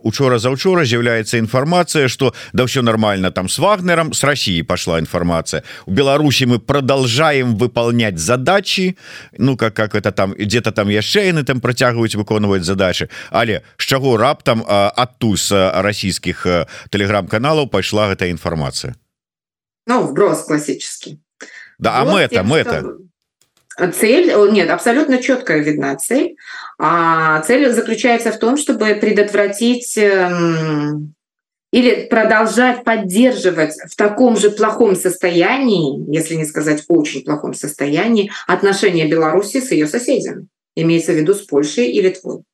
учора заўчора з'яўляецца інфармацыя что да ўсё нормально там с вагнером с России пошла інфармацыя у Беларусі мы продолжаем выполнять задачи Ну как как это там где-то там яшчэ яны там працягваюць выконваць задачи але з чаго раптам адтуль з расійскіх телеграм-каналаў пайшла гэтая інфармацыя Ну вброс классический Да а мэта мэта цель нет абсолютно четкая видна цель а цель заключается в том чтобы предотвратить эм, или продолжать поддерживать в таком же плохом состоянии если не сказать очень плохом состоянии отношения Беларуси с ее соседями имеется в виду с Польшей и Литвой а,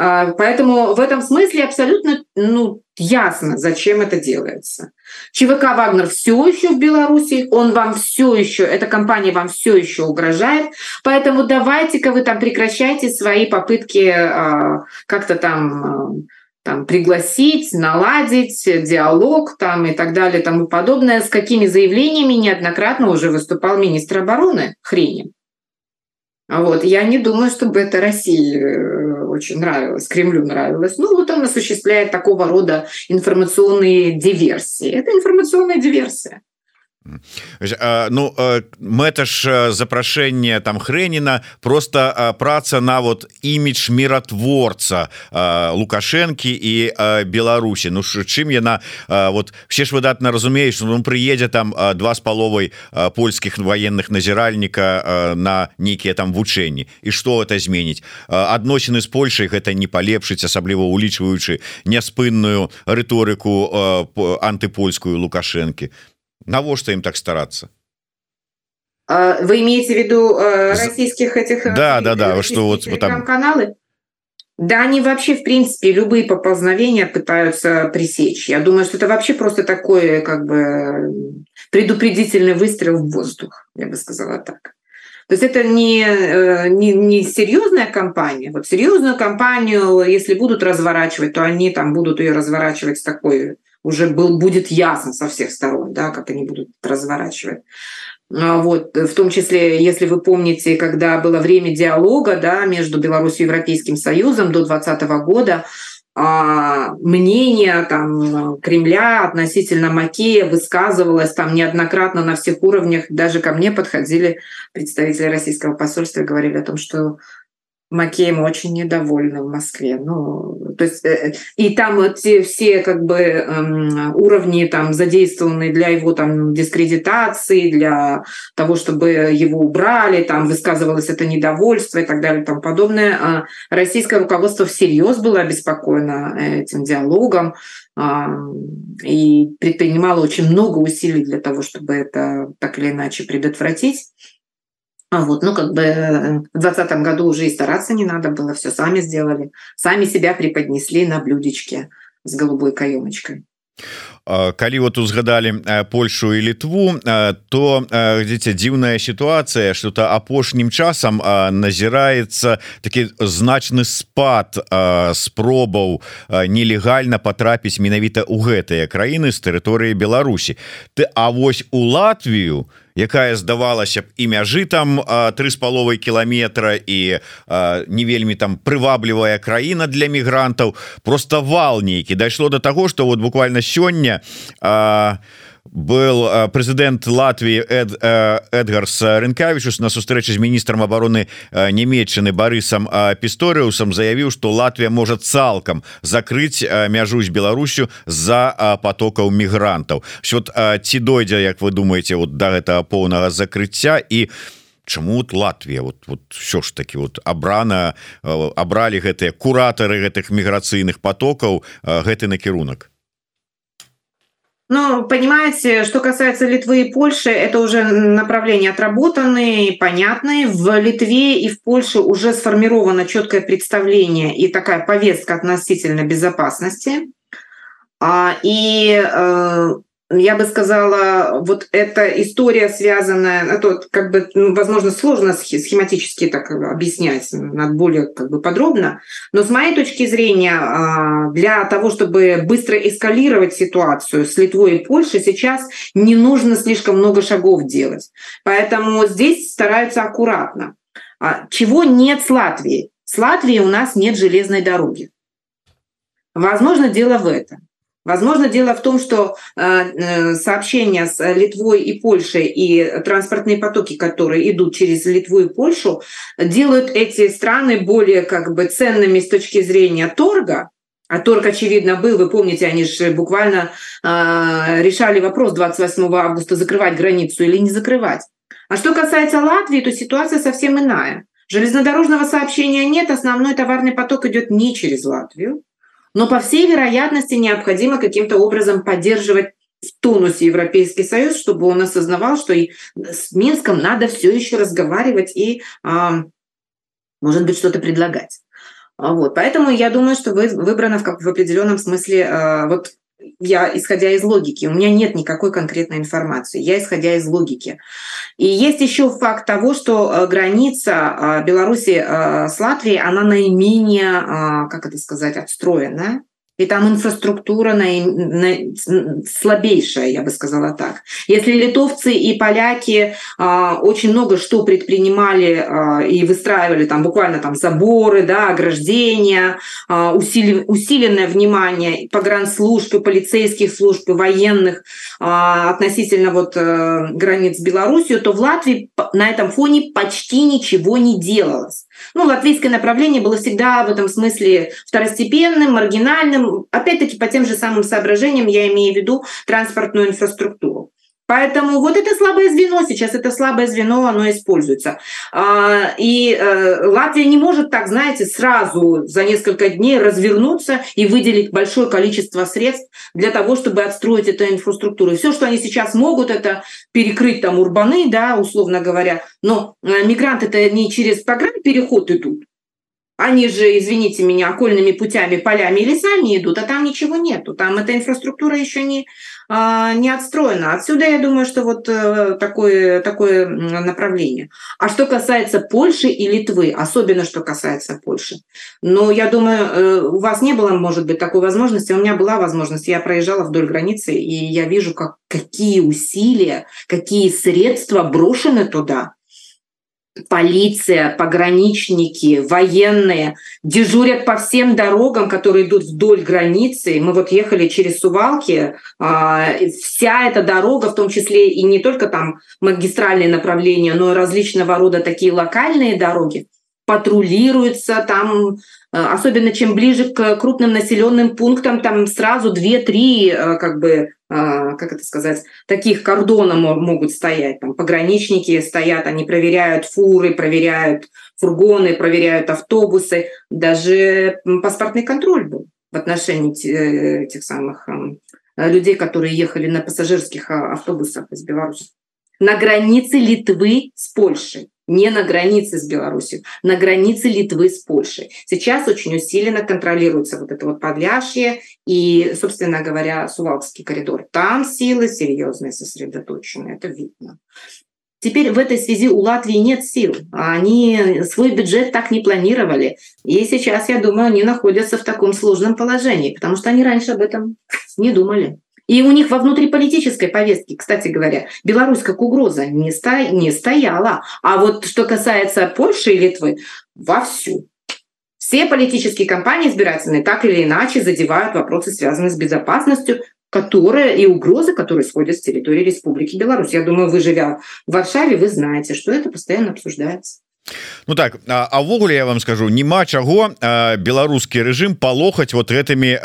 поэтому в этом смысле абсолютно ну, ясно, зачем это делается. ЧВК «Вагнер» все еще в Беларуси, он вам все еще, эта компания вам все еще угрожает, поэтому давайте-ка вы там прекращайте свои попытки а, как-то там а, там, пригласить, наладить диалог там, и так далее, тому подобное, с какими заявлениями неоднократно уже выступал министр обороны Хренин. Вот. Я не думаю, чтобы это России э, очень нравилось, Кремлю нравилось. Ну, вот он осуществляет такого рода информационные диверсии. Это информационная диверсия. Ну мэта ж запрашэнне там хрэніна просто праца на вот імідж міратворца лукашэнкі і Беларусі Ну чым яна вот все ж выдатна разумеюць ну прыедзе там два з паловай польскіх военных назіральніка на нейкія там вучэнні і что это зменіць адносіны з Польшай гэта не палепшыць асабліва улічваючы няспынную рыторыку антыпольскую лукашэнкі навошта им так стараться? Вы имеете в виду э, российских этих э, да да да что вот там каналы да они вообще в принципе любые поползновения пытаются пресечь. Я думаю что это вообще просто такое как бы предупредительный выстрел в воздух я бы сказала так то есть это не, э, не, не серьезная компания. Вот серьезную компанию, если будут разворачивать, то они там будут ее разворачивать с такой уже был, будет ясно со всех сторон, да, как они будут разворачивать. А вот, в том числе, если вы помните, когда было время диалога да, между Беларусью и Европейским Союзом до 2020 года, мнение там Кремля относительно Макея высказывалось там неоднократно на всех уровнях. Даже ко мне подходили представители российского посольства и говорили о том, что Макеем очень недовольны в Москве. Ну, то есть, э, и там эти все как бы эм, уровни там задействованы для его там дискредитации, для того, чтобы его убрали, там высказывалось это недовольство и так далее тому подобное. А российское руководство всерьез было обеспокоено этим диалогом и предпринимало очень много усилий для того, чтобы это так или иначе предотвратить. А вот, ну, как бы э, в двадцатом году уже и стараться не надо было, все сами сделали, сами себя преподнесли на блюдечке с голубой каемочкой. калі вот узгадалі Польшу і літву то дзіце дзіўная сітуацыя что то апошнім часам назіраецца такі значны спад спробаў нелегальна потрапіць менавіта ў гэтыя краіны з тэрыторыі Беларусі ты А вось у Латвію то якая здавалася б і мяжы там три з паловай кіламетра і а, не вельмі там прываблівая краіна для мігрантаў. Просто вал нейкі. Дайшло до того что вот буквально сёння а, был прэзідэнт Латвіі Эд, Эдгарс рынкавічус на сустрэчы з міністрам обороны нямецчыны Барысам пісторыусам заявіў што Латвія можа цалкам закрыць мяжу з Беларусю за потокаў мігрантаў вот ці дойдзе Як вы думаете вот да гэтага поўнага закрыцця і чаму вот Латвія вот вот все ж таки вот абрана абралі гэтыя куратары гэтых міграцыйных потокаў гэты накірунак Ну, понимаете, что касается Литвы и Польши, это уже направления отработанные, понятные. В Литве и в Польше уже сформировано четкое представление и такая повестка относительно безопасности. А, и э, я бы сказала, вот эта история связанная, это как бы, ну, возможно, сложно схематически так объяснять, надо более как бы подробно, но с моей точки зрения, а, для того, чтобы быстро эскалировать ситуацию с Литвой и Польшей, сейчас не нужно слишком много шагов делать. Поэтому здесь стараются аккуратно. А чего нет с Латвией? С Латвией у нас нет железной дороги. Возможно, дело в этом. Возможно, дело в том, что э, э, сообщения с Литвой и Польшей и транспортные потоки, которые идут через Литву и Польшу, делают эти страны более как бы ценными с точки зрения торга, а торг, очевидно, был, вы помните, они же буквально э, решали вопрос 28 августа, закрывать границу или не закрывать. А что касается Латвии, то ситуация совсем иная. Железнодорожного сообщения нет, основной товарный поток идет не через Латвию, но, по всей вероятности, необходимо каким-то образом поддерживать в тонусе Европейский Союз, чтобы он осознавал, что и с Минском надо все еще разговаривать и, а, может быть, что-то предлагать. Вот. Поэтому я думаю, что вы выбрано в, в определенном смысле а, вот я исходя из логики, у меня нет никакой конкретной информации, я исходя из логики. И есть еще факт того, что э, граница э, Беларуси э, с Латвией, она наименее, как это сказать, отстроена и там инфраструктура на, на, слабейшая, я бы сказала так. Если литовцы и поляки а, очень много что предпринимали а, и выстраивали там буквально там заборы, да, ограждения, а, усили, усиленное внимание погранслужб, полицейских служб, военных а, относительно вот а, границ с Беларусью, то в Латвии на этом фоне почти ничего не делалось. Ну, латвийское направление было всегда в этом смысле второстепенным, маргинальным, опять-таки по тем же самым соображениям я имею в виду транспортную инфраструктуру. Поэтому вот это слабое звено, сейчас это слабое звено, оно используется. А, и э, Латвия не может так, знаете, сразу за несколько дней развернуться и выделить большое количество средств для того, чтобы отстроить эту инфраструктуру. Все, что они сейчас могут, это перекрыть там урбаны, да, условно говоря. Но э, мигранты это не через программу переход идут, они же, извините меня, окольными путями, полями и лесами идут, а там ничего нету. Там эта инфраструктура еще не, а, не отстроена. Отсюда я думаю, что вот э, такое, такое направление. А что касается Польши и Литвы, особенно что касается Польши, ну, я думаю, э, у вас не было, может быть, такой возможности, у меня была возможность, я проезжала вдоль границы, и я вижу, как, какие усилия, какие средства брошены туда – полиция, пограничники, военные дежурят по всем дорогам, которые идут вдоль границы. Мы вот ехали через Сувалки, а, вся эта дорога, в том числе и не только там магистральные направления, но и различного рода такие локальные дороги, патрулируются там Э, особенно чем ближе к крупным населенным пунктам, там сразу 2-3, э, как бы, э, как это сказать, таких кордона могут стоять. Там пограничники стоят, они проверяют фуры, проверяют фургоны, проверяют автобусы. Даже паспортный контроль был в отношении этих самых людей, которые ехали на пассажирских автобусах из Беларуси. На границе Литвы с Польшей не на границе с Беларусью, на границе Литвы с Польшей. Сейчас очень усиленно контролируется вот это вот Подляшье и, собственно говоря, Сувалкский коридор. Там силы серьезные сосредоточены, это видно. Теперь в этой связи у Латвии нет сил. Они свой бюджет так не планировали. И сейчас, я думаю, они находятся в таком сложном положении, потому что они раньше об этом не думали. И у них во внутриполитической повестке, кстати говоря, Беларусь как угроза не, сто... не стояла. А вот что касается Польши и Литвы, вовсю. Все политические кампании избирательные так или иначе задевают вопросы, связанные с безопасностью, которые и угрозы, которые сходят с территории Республики Беларусь. Я думаю, вы, живя в Варшаве, вы знаете, что это постоянно обсуждается. Ну так а ввогуле я вам скажу няма чаго беларускі режим палохаць вот гэтымі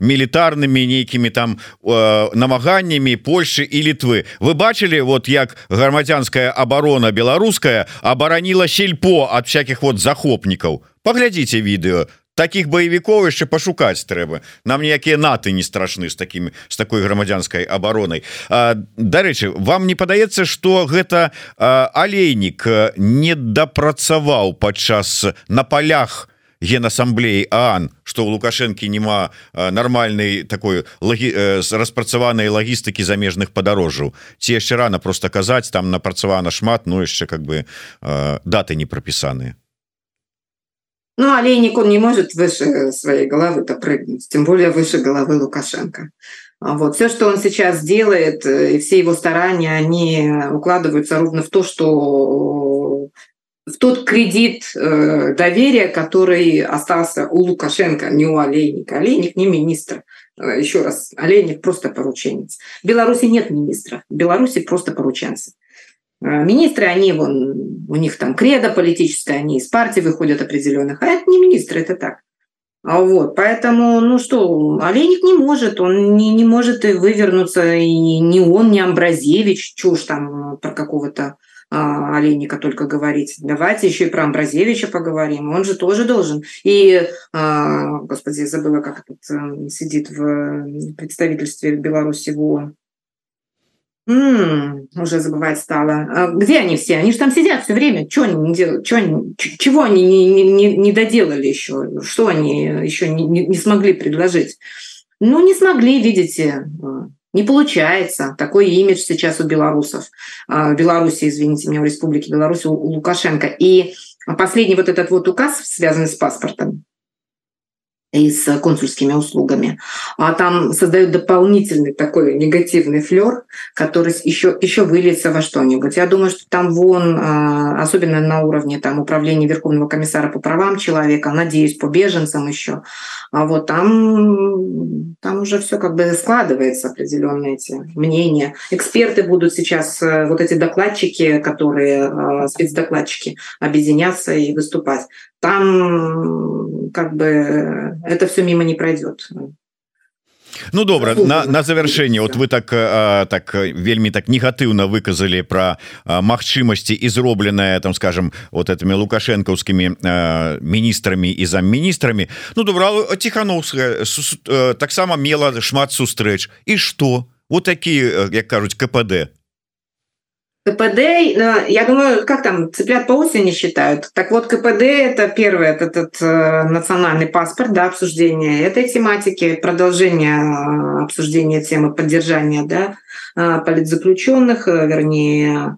мілітарнымі нейкімі там намаганнями Польши і літвы. Вы бачылі вот як грамадзянская оборона беларуская абараніла сельпо от всякихх вот захопнікаў? Паглядзіце відэо таких баевікоў яшчэ пашукаць трэба нам ніякія наты не страшны с такими с такой грамадзянской обороной. Дарэчы вам не падаецца что гэта алейнік не дапрацаваў падчас на полях генасамблеі Ан что у лукашэнкі няма нармальной такой лагі распрацаванай лагістыкі замежных падарожжаў ці яшчэ рано просто казаць там напрацавана шмат но яшчэ как бы даты не прапісаныя Ну, олейник, он не может выше своей головы-то прыгнуть, тем более выше головы Лукашенко. А вот. Все, что он сейчас делает, э, и все его старания, они укладываются ровно в то, что в тот кредит э, доверия, который остался у Лукашенко, не у Олейника. Олейник не министр. Э, Еще раз, Олейник просто порученец. В Беларуси нет министра, в Беларуси просто порученцы. Э, министры, они вон, у них там кредо политическое, они из партии выходят определенных, а это не министры, это так. А вот, поэтому, ну что, Олейник не может, он не, не может и вывернуться, и ни он, ни Амбразевич, чушь там про какого-то а, Олейника только говорить. Давайте еще и про Амбразевича поговорим, он же тоже должен. И, а, господи, я забыла, как этот э, сидит в представительстве Беларуси в ООН. М-м, уже забывать стало. А где они все? Они же там сидят все время. Что они не делают? Что они, чего они не, не, не доделали еще? Что они еще не, не, не смогли предложить? Ну, не смогли, видите. Не получается. Такой имидж сейчас у белорусов. А, в Беларуси, извините меня, в Республике Беларусь у Лукашенко. И последний вот этот вот указ, связанный с паспортом, и с консульскими услугами. А там создают дополнительный такой негативный флер, который еще, еще выльется во что-нибудь. Я думаю, что там вон, а, особенно на уровне там, управления Верховного комиссара по правам человека, надеюсь, по беженцам еще, а вот там, там уже все как бы складывается, определенные эти мнения. Эксперты будут сейчас, э, вот эти докладчики, которые, а, спецдокладчики, объединяться и выступать там как бы это все мимо не пройдет. Ну добра на, на завершэнне вот вы так а, так вельмі так негатыўна выказалі про магчымасці і зробленая там скажем вот этими лукашэнкаўскімі міністрамі і замміністрамі Ну добра тихохановская таксама мела шмат сустрэч. І что? Вот такие як кажуць КПД КПД, я думаю, как там, цыплят по осени считают. Так вот, КПД – это первый этот, этот э, национальный паспорт, да, обсуждение этой тематики, продолжение э, обсуждения темы поддержания, да, э, политзаключенных, вернее,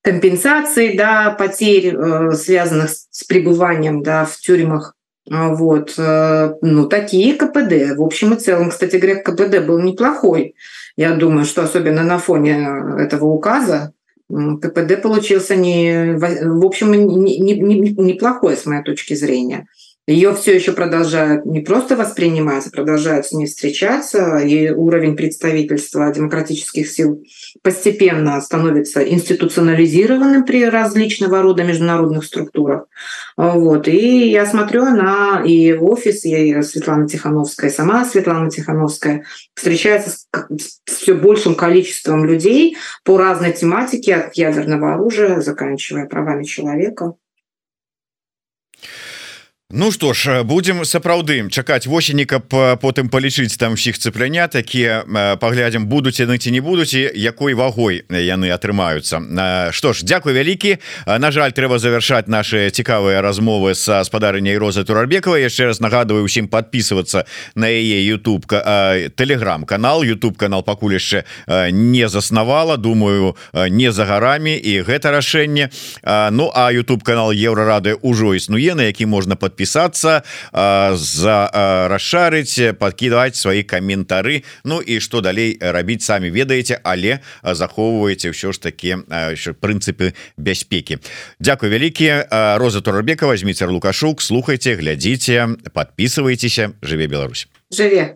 компенсации, да, потерь, связанных с пребыванием, да, в тюрьмах. Вот, ну, такие КПД. В общем и целом, кстати говоря, КПД был неплохой. Я думаю, что особенно на фоне этого указа, КПД получился не, в общем, не, не, не, неплохой с моей точки зрения ее все еще продолжают не просто воспринимать, а продолжают с ней встречаться, и уровень представительства демократических сил постепенно становится институционализированным при различного рода международных структурах. Вот. И я смотрю на и офис, и Светлана Тихановская, и сама Светлана Тихановская встречается с, все большим количеством людей по разной тематике, от ядерного оружия, заканчивая правами человека. Ну что ж будем сапраўды чакаць восенніка потым палічыць там усіх цыплянят такія паглядзім будуць яны ці не будуць і якой вагой яны атрымаюцца. Что ж Дякую вялікі. На жаль трэба завершаць наши цікавыя размовы с гаспадарыняй розы турарбекова яшчэ раз нагадываю усім подписываться на яе YouTube телеграм-канал YouTube канал пакуль яшчэ не заснавала. Думаю не за гарамі і гэта рашэнне. Ну а YouTube канал еўрарады ўжо існуе на які можна подписать подписаться за расшарыць подкидывать свои каментары Ну і что далей рабіць самі ведаеце але захоўваеце ўсё ж таки прынцыпы бяспеки. Дякую вялікі Роза турабека возьмите лукашук. Слухайте глядзіце подписывайтеся. Жыве Беларусь. Жыве